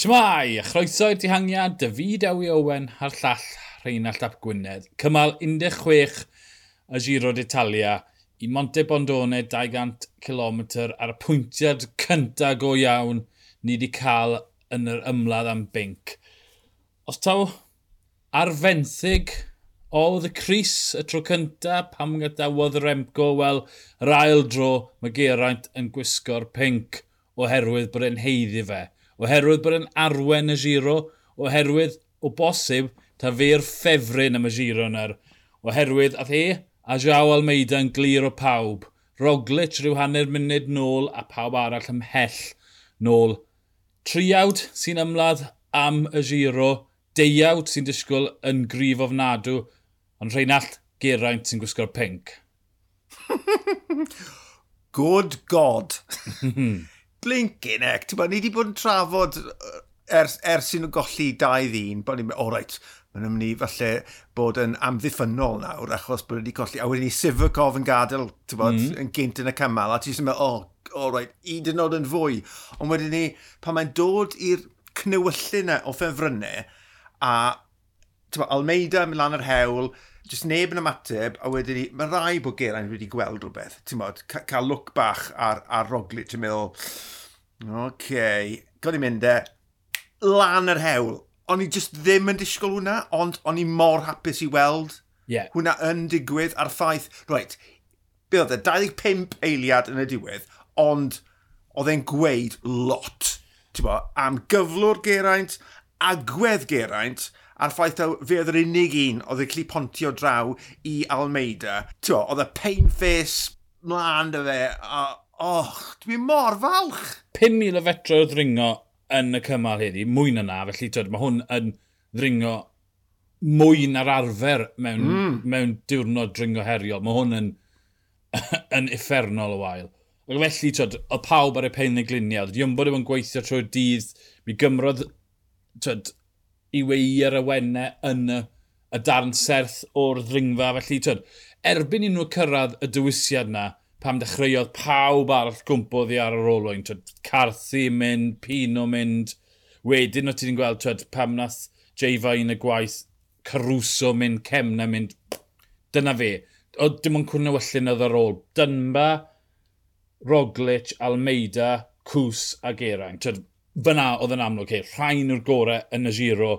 Shmai, a chroeso i'r dihangiad, David Ewi Owen a'r llall Rheinald Ap Gwynedd. Cymal 16 y Giro d'Italia i Monte Bondone 200 km ar y pwyntiad cyntaf go iawn ni wedi cael yn yr ymladd am binc. Os taw arfenthyg oedd y Cris y tro cyntaf pam gadawodd yr Emco, wel, yr ail dro mae Geraint yn gwisgo'r pinc oherwydd bod e'n heiddi fe oherwydd bod yn arwen y giro, oherwydd o bosib ta fe'r ffefryn am y giro yna, oherwydd ath e a Jao Almeida yn glir o pawb. Roglic rhyw hanner munud nôl a pawb arall ymhell nôl. Triawd sy'n ymladd am y giro, deiawd sy'n disgwyl yn grif ofnadw, ond Rheinald Geraint sy'n gwisgo'r pink. Good God! Blinkin ec, ti'n ni wedi bod yn trafod ers, ers i'n golli dau ddyn, bod ni'n meddwl, o reit, mae'n mynd i falle bod yn amddiffynol nawr, achos bod wedi colli, a wedyn ni Sifakov yn gadael, ti'n bod, mm. yn gynt yn y cymal, a ti'n meddwl, o, oh, o reit, i dynod yn fwy. Ond wedyn ni, pan mae'n dod i'r cnewyllu o ffefrynnau, a, ti'n bod, Almeida mynd lan yr hewl, jyst neb yn ymateb, a wedyn ni, mae rai bod Geraint wedi gweld rhywbeth, ti'n modd, ca cael look bach ar, ar Roglic yn meddwl, OK, gan i'n mynd e, lan yr hewl. O'n i just ddim yn disgwyl hwnna, ond o'n i mor hapus i weld yeah. hwnna yn digwydd ar ffaith. Reit, be oedd e, 25 eiliad yn y diwedd, ond oedd e'n gweud lot ti'n bo, am gyflwr Geraint, agwedd Geraint, a'r ffaith o fe oedd yr unig un oedd y cli pontio draw i Almeida. Tio, oedd y pain face mlaen dy fe, a oh, dwi mor falch. 5,000 o fetro o ddringo yn y cymal heddi, mwy na na, felly tyd, mae hwn yn ddringo mwy na'r arfer mewn, mm. mewn diwrnod dringo heriol. Mae hwn yn, yn effernol o wael. Ac felly, twyd, oedd pawb ar y pein y gliniau, oedd Iwmbo ddim yn gweithio trwy'r dydd, mi gymrodd twyd, i wei ar awennau yn y, y darn serth o'r ddringfa. Felly, twyd, erbyn i nhw cyrraedd y dywisiad na, pam dechreuodd pawb arall gwmpodd i ar yr olwyn. Twyd, Carthy mynd, Pino mynd. Wedyn o ti'n gweld twyd, pam nath Jeifa un y gwaith, Caruso mynd, Cemna mynd. Dyna fe. O, dim ond cwrna wyllun oedd ar ôl. Dynba, Roglic, Almeida, Cws a Geraint. Twyd, fyna oedd yn amlwg, hey, rhain o'r gorau yn y giro.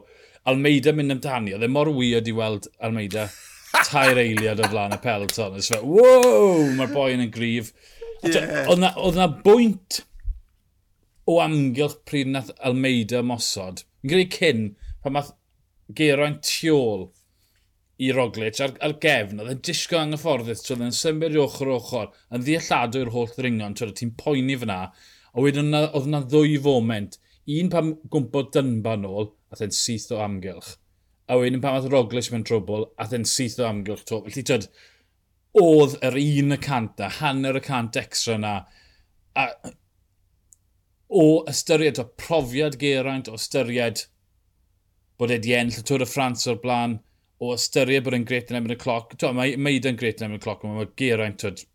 Almeida mynd amdani, oedd e mor weird i weld Almeida tair eiliad o flaen y pelton. Ys fe, wow, mae'r boi yn y grif. Yeah. Oedd na, na bwynt o amgylch pryd nath Almeida mosod. Yn greu cyn, pan math Geraint Tiol i Roglic ar, ar gefn, oedd e'n disgo anghyfforddus, oedd e'n symud i ochr o ochr, yn ddealladw i'r holl ddringon, oedd ti'n poeni fyna, A wedyn oedd yna ddwy foment. Un pam gwmpo dynba nôl, a thyn syth o amgylch. A wedyn pam oedd Roglic mewn trwbl, a thyn syth o amgylch to. Felly tyd, oedd yr un y cant a hanner y cant extra yna. A o ystyried o profiad geraint, o ystyried bod e di enll y Tŵr y Ffrans o'r blaen, o ystyried bod e'n gret yn efo'n y cloc. Mae, mae yn gret yn efo'n y cloc, mae Geraint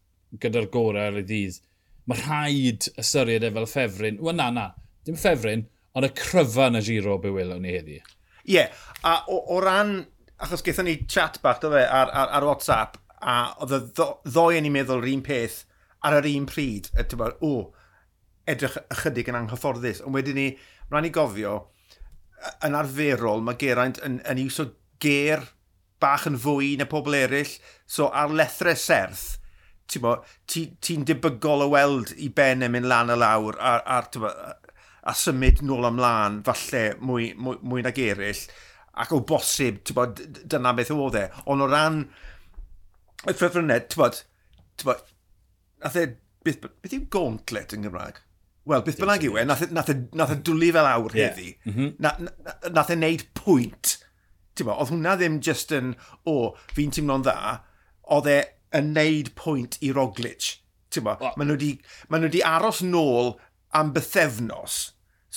gyda'r gorau ar y ddydd mae rhaid ystyried e fel ffefryn. Wel na, na, dim ffefryn, ond y cryfa yn y giro be welwn ni heddi. Ie, yeah. a o, o ran, achos gaethon ni chat bach, do fe, ar, ar, ar WhatsApp, a oedd y ddoi yn ei meddwl yr un peth ar yr un pryd, y ti'n o, edrych ychydig yn anghyfforddus. Ond wedyn ni, rhaid ni gofio, yn arferol, mae Geraint yn, yn iwso ger bach yn fwy na pobl eraill, so ar lethrau serth, ti'n ti, ti debygol o weld i Ben yn mynd lan y lawr a, a, a, a symud nôl ymlaen falle mwy, mwy, mwy nag eraill ac o bosib, bo, dyna beth oedd e. Ond o ran y ffefrynnau, ti'n bod, ti'n bod, nath e, beth, beth yw gauntlet yn Gymraeg? Wel, beth bynnag yw e, nath, nath, nath e, e dwlu fel awr yeah. heddi. Mm -hmm. na, na, nath e wneud pwynt. Ti'n bod, oedd hwnna ddim just yn, o, oh, fi'n teimlo'n dda, oedd e yn neud pwynt i Roglic. Mo, maen, nhw di, maen nhw wedi aros nôl am bythefnos.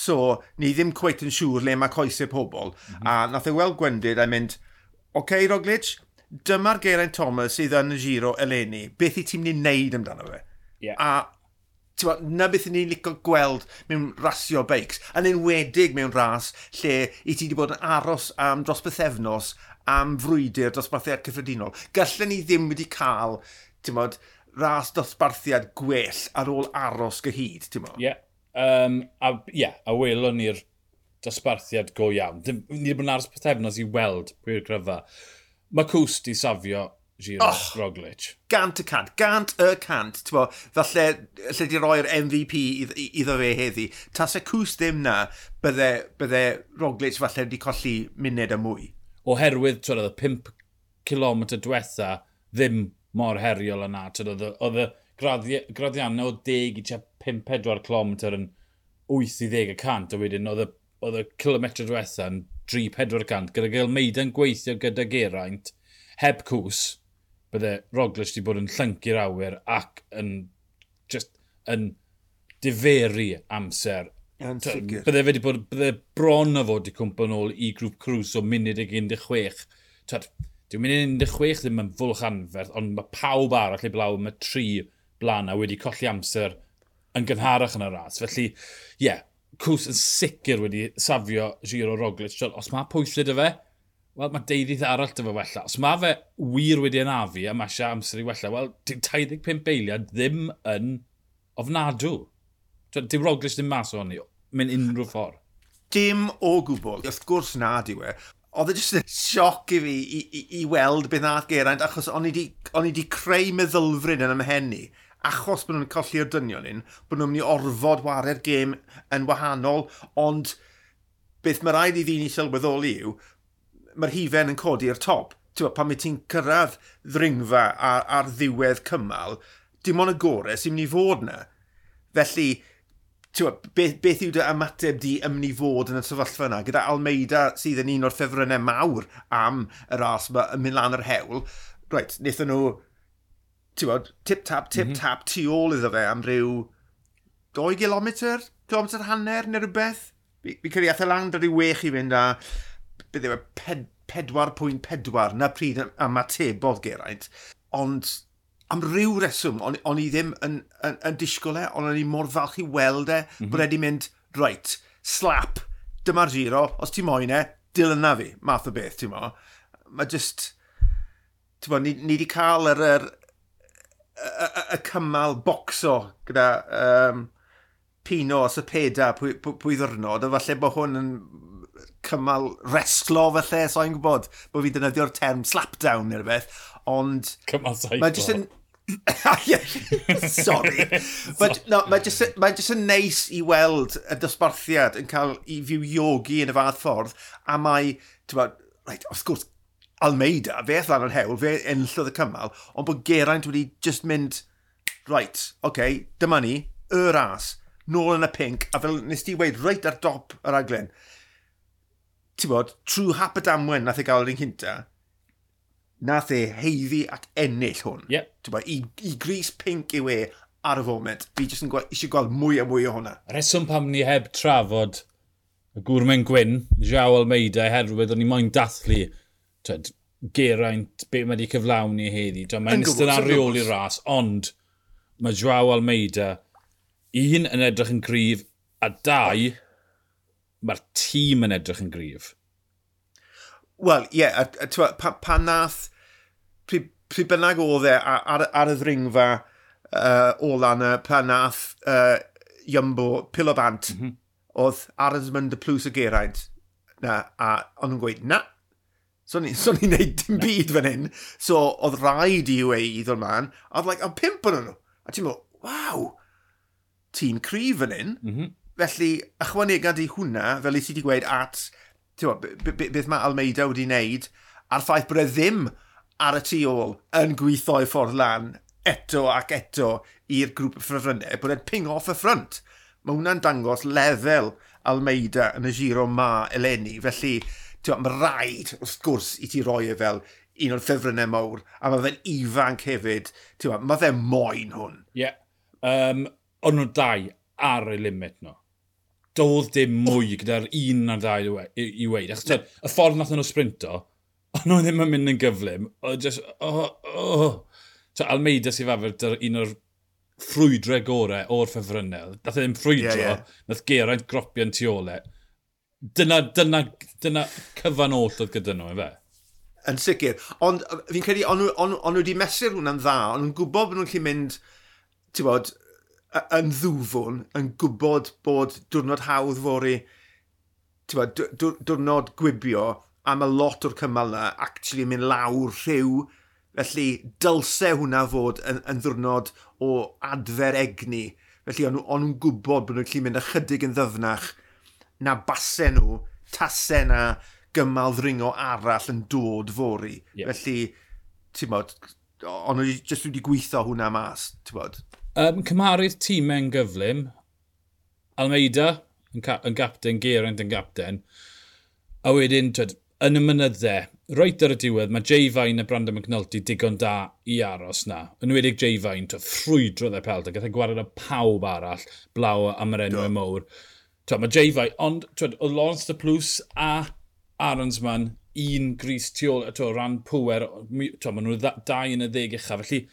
So, ni ddim cweith yn siŵr le mae coesau pobl. Mm -hmm. A nath ei weld gwendid a mynd, OK Roglic, dyma'r Geraint Thomas sydd yn y giro eleni. Beth i ti'n mynd i wneud amdano fe? Yeah. A Tewa, na beth ni'n licio gweld mewn rasio beics, yn enwedig mewn ras lle i ti wedi bod yn aros am dros bythefnos am frwydr dosbarthiad cyffredinol. Gallen ni ddim wedi cael, ti'n bod, ras dosbarthiad gwell ar ôl aros gyhyd, ti'n bod? Ie, yeah. um, a, yeah, a welon ni'r dosbarthiad go iawn. Ni wedi bod yn aros bythefnos i weld pwy'r gryfa. Mae Cwst i safio Giro oh, Roglic. Gant y cant, gant y cant. Bo, falle, lle di roi'r MVP iddo fe heddi. Tas y cws ddim na, bydde, bydde Roglic falle wedi colli munud y mwy. Oherwydd, twyd, oedd y 5 km diwetha ddim mor heriol yna. Oedd y graddiannau o 10 i 5-4 km yn 8 i 10 y cant, a wedyn oedd y kilometr diwetha yn 3-4 cant, gyda gael meida'n gweithio gyda Geraint, heb cws, bydde Roglic wedi bod yn llyncu'r awyr ac yn, just, yn diferu amser. Yn. Bydde fe wedi bod, bydde bron o fod i cwmpa yn ôl i grŵp Crws o munud ag 16. Dwi'n mynd 16 ddim yn fwlch anferth, ond mae pawb arall i blaw, mae tri blaen a wedi colli amser yn gynharach yn y ras. Felly, ie, yeah, Cws yn sicr wedi safio Giro Roglic. Os mae pwysau dy fe, wel, mae deuddydd arall dy fe wella. Os mae fe wir wedi anafu a mae eisiau amser i wella, wel, 25 beiliad ddim yn ofnadw. Dim Roglic ddim mas o'n i, mynd unrhyw ffordd. Dim o gwbl. Wrth gwrs na diw e. Oedd e jyst yn sioc i fi i, i, i weld beth nath Geraint, achos o'n i wedi creu meddylfryd yn ymhenni achos bod nhw'n colli'r dynion un, bod nhw'n mynd i orfod wario'r gêm yn wahanol, ond beth mae rhaid i ddyn i sylweddoli yw, mae'r hifen yn codi i'r top. Tewa, pan mae ti'n cyrraedd ddringfa ar, ar ddiwedd cymal, dim ond y gorau sy'n mynd i fod yna. Felly, tewa, beth, beth yw dy ymateb di ymwneud i fod yn y sefyllfa yna? Gyda Almeida sydd yn un o'r ffefrynnau mawr am y ras yma yn mynd lan yr hewl, right, wnaethon nhw tip-tap, mhm. tip-tap, mm -hmm. tu ôl iddo fe am ryw 2 kilometr, kilometr hanner neu rhywbeth. Fi, fi credu athau e lan, i wech i fynd a bydd yw e? 4.4 na pryd ymatebodd Geraint. Ond am ryw reswm, o'n, on i ddim yn, yn, yn disgwyl e, ond o'n i mor falch i weld e, mm -hmm. bod wedi mynd, right, slap, dyma'r giro, os ti moyn e, dil yna fi, math o beth, ti'n mo. Mae just, ti'n mo, ni, ni wedi cael yr, yr, y cymal bocso gyda um, Pino a Sepeda pwy, pwy, pwy ddwrnod, a falle bod hwn yn cymal reslo felly, so i'n gwybod bod fi defnyddio'r term slapdown neu rhywbeth, ond... Cymal saiclo. Mae jyst yn... Sorry. But, no, mae jyst, mae jyst yn neis i weld y dosbarthiad yn cael i fyw fywiogi yn y fath ffordd, a mae, ti'n bod, right, of course, Almeida, fe allan yn hewl, fe enllodd y cymal, ond bod Geraint wedi just mynd, right, oce, okay, dyma ni, y ras, nôl yn y pink, a fel nes ti weid, reit ar dop yr aglen ti'n bod, trwy hap y damwen nath ei gael yr un cynta, nath e heiddi ac ennill hwn. Yep. Bod, i, I gris pink i we ar y foment. Fi jyst yn gweld, eisiau gweld mwy a mwy o hwnna. Reswm pam ni heb trafod y gwrmen gwyn, Jao Almeida, herwydd o'n i moyn dathlu twed, geraint, be mae wedi cyflawni heddi. Mae'n ystod ar reoli ras, ond mae Joao Almeida, un yn edrych yn gryf, a dau, mae'r tîm yn edrych yn gryf. Wel, ie, yeah, pa, pa nath, pryd, pryd bynnag oedd e ar, ar y ddringfa uh, o lan y pa nath uh, Iambo, Pilo Bant, mm -hmm. oedd Arisman de Plws y Geraint. Na, a ond yn gweud, na, So ni'n so ni neud dim byd fan hyn. So oedd rhaid i yw ei iddo man. A oedd like, a pimp yn nhw. A ti'n meddwl, waw, tîm cryf fan hyn. Mm -hmm. Felly, ychwanegad i hwnna, fel i ti wedi gweud, at beth mae Almeida wedi wneud, a'r ffaith bod e ddim ar y tu ôl yn gweithio i ffordd lan eto ac eto i'r grŵp y ffrifrynnau, bod e'n ping off y ffrant. Mae hwnna'n dangos lefel Almeida yn y giro ma eleni, felly mae rhaid wrth gwrs i ti roi e fel un o'r ffefrynnau mawr, a mae fe'n ifanc hefyd. Mae fe moyn hwn. Ie. Yeah. Um, o'n nhw dau ar y limit nhw doedd dim mwy gyda'r un na'r ddau i, i weid. Achos yeah. y ffordd nath nhw sprinto, ond nhw ddim yn mynd yn gyflym. O, just, oh, oh. Ta, Almeida sy'n fafer un o'r ffrwydre gore o'r ffefrynnau. Nath e ddim ffrwydro, yeah, yeah. nath Geraint gropian tu ole. Dyna, dyna, dyna cyfan oll oedd gyda nhw, efe? Yn sicr. Ond fi'n credu, ond on, on, on nhw wedi mesur hwnna'n dda, ond nhw'n gwybod bod nhw'n gallu mynd, ti'n bod, yn ddwfwn yn gwybod bod diwrnod hawdd fori, ba, diwrnod gwibio am y lot o'r cymal na, actually mynd lawr rhyw, felly dylse hwnna fod yn, yn ddiwrnod o adfer egni. Felly o'n nhw'n gwybod bod nhw'n gallu mynd ychydig yn ddyfnach na base nhw, tasau na gymal ddringo arall yn dod fori. Yeah. Felly, ti'n bod, ond nhw jyst wedi gweithio hwnna mas, ti'n bod? Um, cymharu'r yn gyflym, Almeida yn, ca yn gapten, Geraint yn gapten, a wedyn, twyd, yn y mynyddau, roed ar y diwedd, mae Jay Fine a Brandon McNulty digon da i aros na. Yn wedig Jay Fine, to ffrwydrodd e pelt, gath e gwared o pawb arall, blaw am yr enw e mowr. To, mae Jay Fine, ond twyd, o Lawrence de Plus a Aronsman, un gris tu ôl, to, ran pwer, to, maen nhw dau yn y ddeg uchaf. Felly,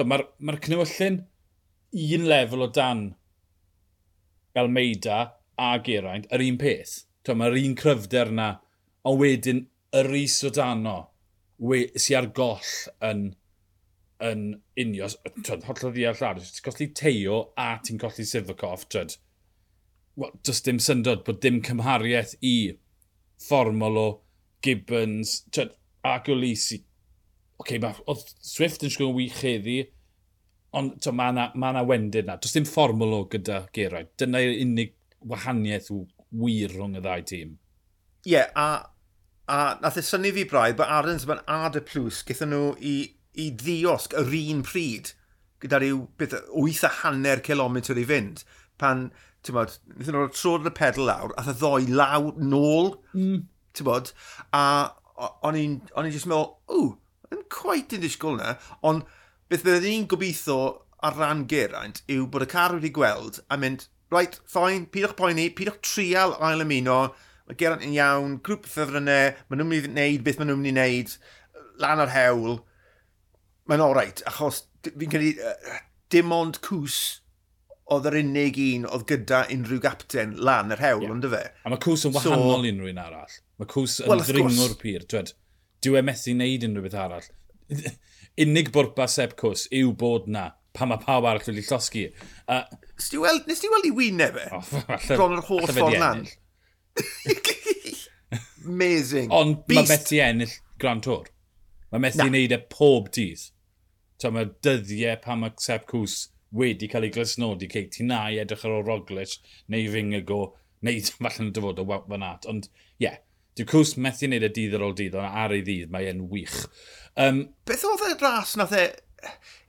mae'r ma, r, ma r un lefel o dan Almeida a Geraint, yr un peth. Mae'r un cryfder yna, ond wedyn yr is o dano we, sy ar goll yn, yn unio. Twyd, holl o ddiall arall. Ti'n colli Teo a ti'n colli Sivakov. Twyd, Wel, does dim syndod bod dim cymhariaeth i fformol o Gibbons twyd, ac Olisi. Oce, okay, mae Swift yn siŵr wych heddi. Ond to, mae yna ma na wendid na. Does dim fformwl o gyda Geraint. Dyna unig wahaniaeth wir rhwng y ddau tîm. Ie, yeah, a, a nath e y syni fi braidd bod Arons yma'n ad y plws gyda nhw i, i ddiosg yr un pryd gyda rhyw beth 8 a hanner kilometr i fynd pan, ti'n bod, nethon e nhw'n trod y pedal lawr, a ddoi law nôl, mm. ti'n bod, a o'n i'n just meddwl, ww, yn quite yn disgwyl yna, ond beth byddwn ni'n gobeithio ar ran geraint yw bod y car wedi gweld a mynd, right, ffain, pidwch poeni, pidwch trial ail ymuno, mae geraint yn iawn, grŵp ffefrynnau, maen nhw'n mynd i wneud beth maen nhw'n mynd i wneud, lan o'r hewl, mae'n oreit, achos fi'n credu uh, dim ond cws oedd yr unig un oedd gyda unrhyw gapten lan yr hewl, yeah. ond fe. A mae cws yn wahanol so, unrhyw un arall. Mae cws yn well, ddringo'r pyr, dwed. Dyw e methu wneud unrhyw beth arall. unig bwrpas Seb Cws yw bod na pa mae pawb arall wedi llosgu. Uh, nes ti weld, nes ti weld i wyneb e? Bron yr holl ffordd lan. Amazing. Ond mae Meti ennill Grand Tour. Mae Meti yn neud e pob dydd. So mae dyddiau pan mae Seb Cws wedi cael ei glasnodi. cei ti na i edrych ar ôl Roglic neu Fingago neu falle yn dyfod o fan at. Ond ie, yeah, dyw Cws methu wneud y e dydd ar ôl dydd, ond ar ei ddydd mae e'n wych. Um, Beth oedd y ras nath e...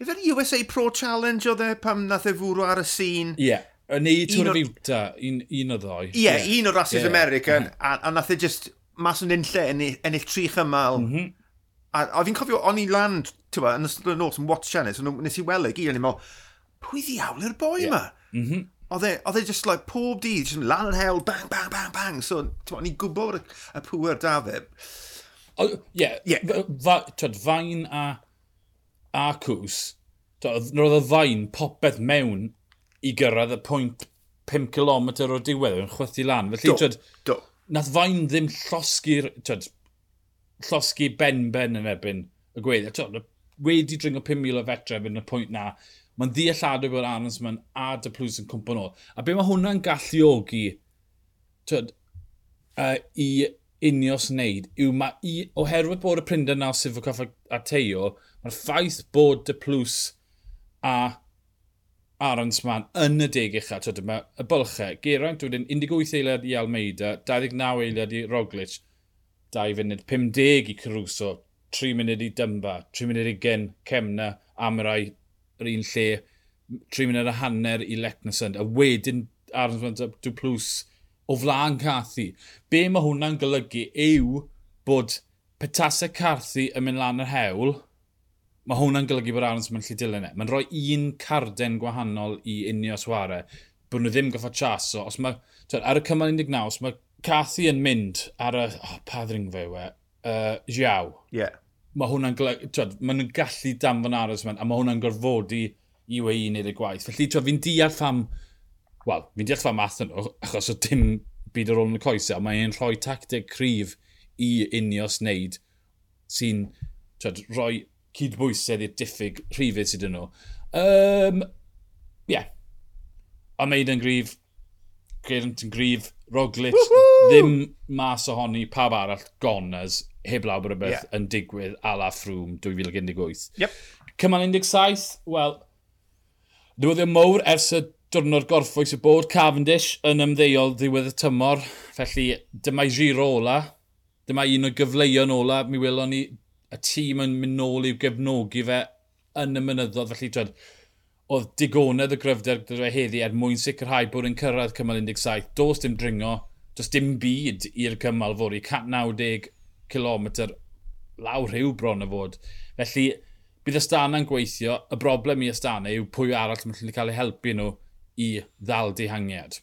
Ife'r USA Pro Challenge oedd e pam nath e fwrw ar y sîn? Ie. Yeah. Neu Tŵr o Fiwta, un, un o ddoi. Ie, yeah, yeah. un o rasis yeah. American, mhm. a, a nath e just mas yn unlle ennill, ennill tri chymal. Mm -hmm. A, a fi'n cofio, o'n i land, ti'n ba, yn ystod y nos yn watch channel, so nes i weld e i gyd, o'n i'n meddwl, pwy ddiawl i'r boi yma? Mm -hmm. Oedd e just like pob dydd, just lan yn hel, bang, bang, bang, bang. So, ti'n ba, o'n i'n gwybod y, y pŵer da fe. Ie, yeah, yeah. fain a, a cws, roedd y fain popeth mewn i gyrraedd y pwynt 5 km o diwedd yn chwythu lan. Felly, do, twyd, do. nath fain ddim llosgi'r llosgu ben-ben yn ebyn y gweddi. Twyd, wedi dringo 5,000 o fetre efo'n y pwynt na. Mae'n ddealladwy bod Arons ma'n a dy plws yn cwmpa nôl. A be mae hwnna'n galluogi twyd, uh, i unios wneud yw mae i, oherwydd bod y prinder na Sifakoff a Teo, mae'r ffaith bod dy plws a Arons man yn y deg eich at yma, y bylchau. Geraint wedyn 18 eiliad i Almeida, 29 eiliad i Roglic, 2 funud, 50 i Caruso, 3 munud i Dymba, 3 munud i Gen, Cemna, Amrau, yr un lle, 3 munud a hanner i Lecnasund, a wedyn Arons man Dwplws, o flaen Cathy. Be mae hwnna'n golygu yw bod petasau Carthy yn mynd lan yr hewl, mae hwnna'n golygu bod Arons yn lle dilyn e. Mae'n rhoi un carden gwahanol i unio sware, bod nhw ddim goffa chaso. Os mae, twed, ar y cymal 19, os mae Cathy yn mynd ar y, oh, pa ddringfa yw e, uh, Jiaw. Yeah. Mae hwnna'n golygu, twed, mae nhw'n gallu danfon Arons a mae hwnna'n gorfodi i wei i wneud y gwaith. Felly, twed, fi'n deall pham wel, fi'n deall fa math nhw, achos o dim byd ar ôl yn y coesau, ond mae'n rhoi tactig cryf i unios wneud sy'n rhoi cydbwysedd i'r diffyg rhifau sydd yn nhw. Um, yeah. Omeid yn gryf, Geraint yn gryf, Roglic ddim mas ohoni pab arall goners heb law bod rhywbeth yeah. yn digwydd a la ffrwm 2018. Yep. Cymal 17, wel, newyddion mowr ers y diwrnod gorffwys y bod Cavendish yn ymddeol ddiwedd y tymor, felly dyma i giro ola, dyma un o gyfleuon ola, mi welon ni y tîm yn mynd nôl i'w gefnogi fe yn y mynyddodd, felly twed, oedd digonedd y gryfder gyda fe heddi er mwyn sicrhau bod yn cyrraedd cymal 17. Does dim dringo, does dim byd i'r cymal fod i 190 km lawr rhyw bron y fod. Felly, bydd ystana'n gweithio, y broblem i ystana yw pwy arall mae'n cael ei helpu nhw i ddal dihangiad.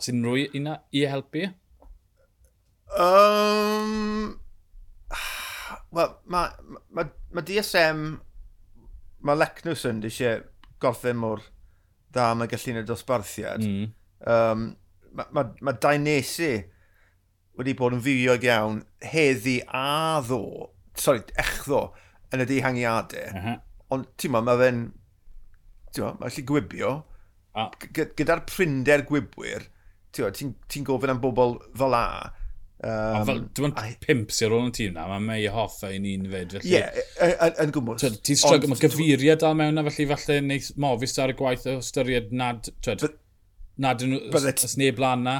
Os unrhyw un i helpu? Um, Wel, mae ma, ma DSM, mae Lecnwson eisiau gorffen mor dda mae gallu gwneud dosbarthiad. Mm. Um, mae ma, ma Dainesi wedi bod yn fywiog iawn heddi a ddo, sori, echddo, yn y dihangiadau. Uh -huh. Ond, ti'n ma, mae fe'n, ti'n ma, mae'n gallu gwibio. Gyda'r prinder gwybwyr, ti'n ti, gofyn am bobl fel a, Um, fel, dwi'n I... pimp sy'n rôl yn tîm na, mae mei hoffa i ni'n fed. Ie, yn gwmwys. Ti'n strygl, mae gyfeiriad dal mewn na, felly falle neith mofis ar y gwaith o ystyried nad, twed, nad yn y sneb lan na.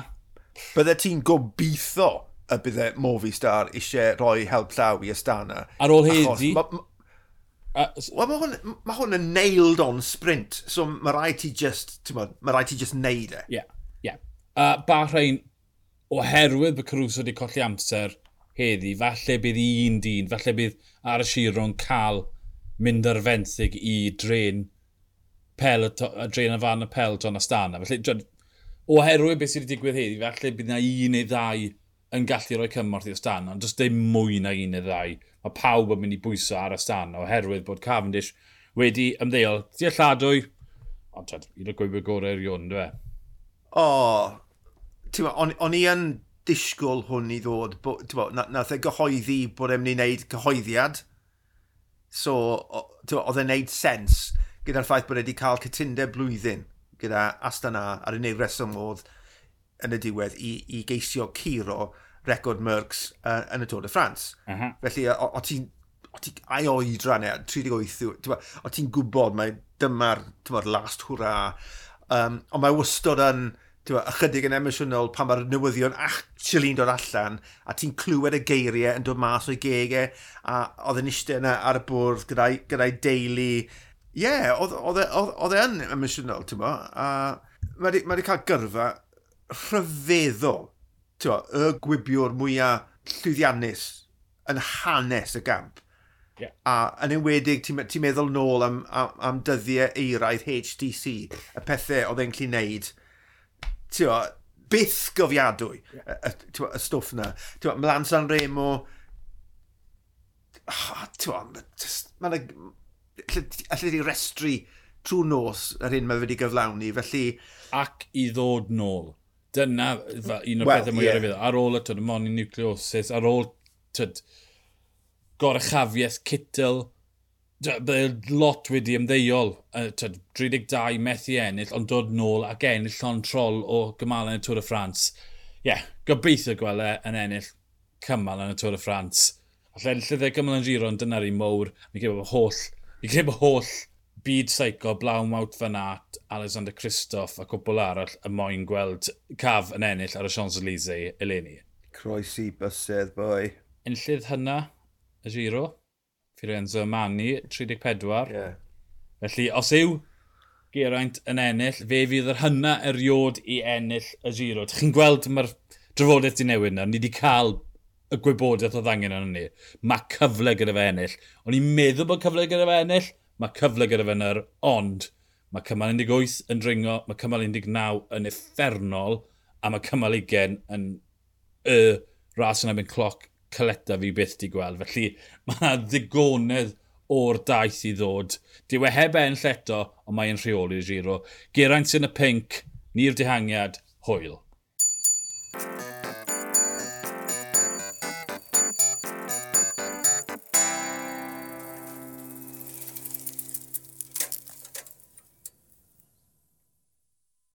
Bydde ti'n gobeithio y bydde Movistar eisiau rhoi help llaw i ystana. Ar ôl heddi? Uh, Wel, mae hwn, ma hwn yn nailed on sprint, so mae rhaid ti just, mae rhaid ti just neud e. Ie, yeah, ie. Yeah. Uh, Bahrein, oherwydd bod Caruso wedi colli amser heddi, falle bydd un dyn, falle bydd ar y siro'n cael mynd ar fenthyg i dren pel, a dren y fan y pel John astana. Felly, dwi, oherwydd beth sydd wedi digwydd heddi, falle bydd na un neu ddau yn gallu rhoi cymorth i astana, ond does dim mwy na un neu ddau mae pawb yn mynd i bwyso ar y stan oherwydd bod Cavendish wedi ymddeol dealladwy, ond tad, un o'r gwybod gorau erioed, dwi? e? O, oh, o'n, on i yn disgwyl hwn i ddod, bo, bo, na, nath e gyhoeddi bod e'n mynd i wneud cyhoeddiad, so oedd e'n wneud sens gyda'r ffaith bod e wedi cael cytundeb blwyddyn gyda Astana ar unig reswm oedd yn y diwedd i, i geisio curo record Mercs uh, yn y Tôr de France. Uh -huh. Felly, o, o ti'n o ti, ai oedran e, 38, o ti'n gwybod mae dyma'r last hwra, um, ond mae wastod yn, Tewa, ychydig yn emosiynol pan mae'r newyddion actually'n dod allan a ti'n clywed y geiriau yn dod mas o'i gegau a oedd yn eistedd yna ar y bwrdd gyda'i gyda deulu. Ie, yeah, e, oedd e yn emosiynol, ti'n bo? A mae wedi cael gyrfa rhyfeddol tywa, y gwibiwr mwyaf llwyddiannus yn hanes y gamp. Yeah. A yn enwedig, ti'n ti meddwl nôl am, am, am dyddiau eiraidd HTC, y pethau oedd e'n cli wneud. Tio, byth gofiadwy, yeah. y, y, y stwff na. Tio, Mlan San Remo, oh, tywa, mae yna... Di restru trwy nos yr hyn mae wedi gyflawni, felly... Ac i ddod nôl. Dyna un o'r well, pethau mwy yeah. ryfedd. Ar ôl y tyd, moni nucleosis, ar ôl tyd, gorechafiaeth, cytl, Bydd e lot wedi ymddeiol, tyd, 32 methu ennill, ond dod nôl ac ennill llon trol o gymalau yn y Tôr y Ffrans. Ie, yeah, gobeithio gweld e yn ennill cymal yn y Tôr y Ffrans. Alla ennill y gymal yn giro, ond dyna'r un mowr. Ni'n gwybod holl, ni'n gwybod holl byd seico blawn mawt fan at Alexander Christoph a cwbl arall y moyn gweld caf yn ennill ar y Champs-Élysées eleni. Croesi bysedd, boi. Enllydd hynna, y giro, Firenze Mani, 34. Yeah. Felly, os yw Geraint yn ennill, fe fydd yr hynna eriod i ennill y giro. Chi'n gweld mae'r drafodaeth di newid na, ni wedi cael y gwybodaeth oedd angen yn ni. Mae cyfle gyda fe ennill. O'n i'n meddwl bod cyfle gyda fe ennill, mae cyfle gyda fe yna, ond mae cymal 18 yn dringo, mae cymal 19 yn effernol, a mae cymal 20 yn y ras yn ebyn cloc cyleta fi byth di gweld. Felly mae yna ddigonedd o'r daith i ddod. Dyw e heb enll eto, ond mae'n rheoli'r giro. Geraint sy'n y pink, ni'r dihangiad, hwyl.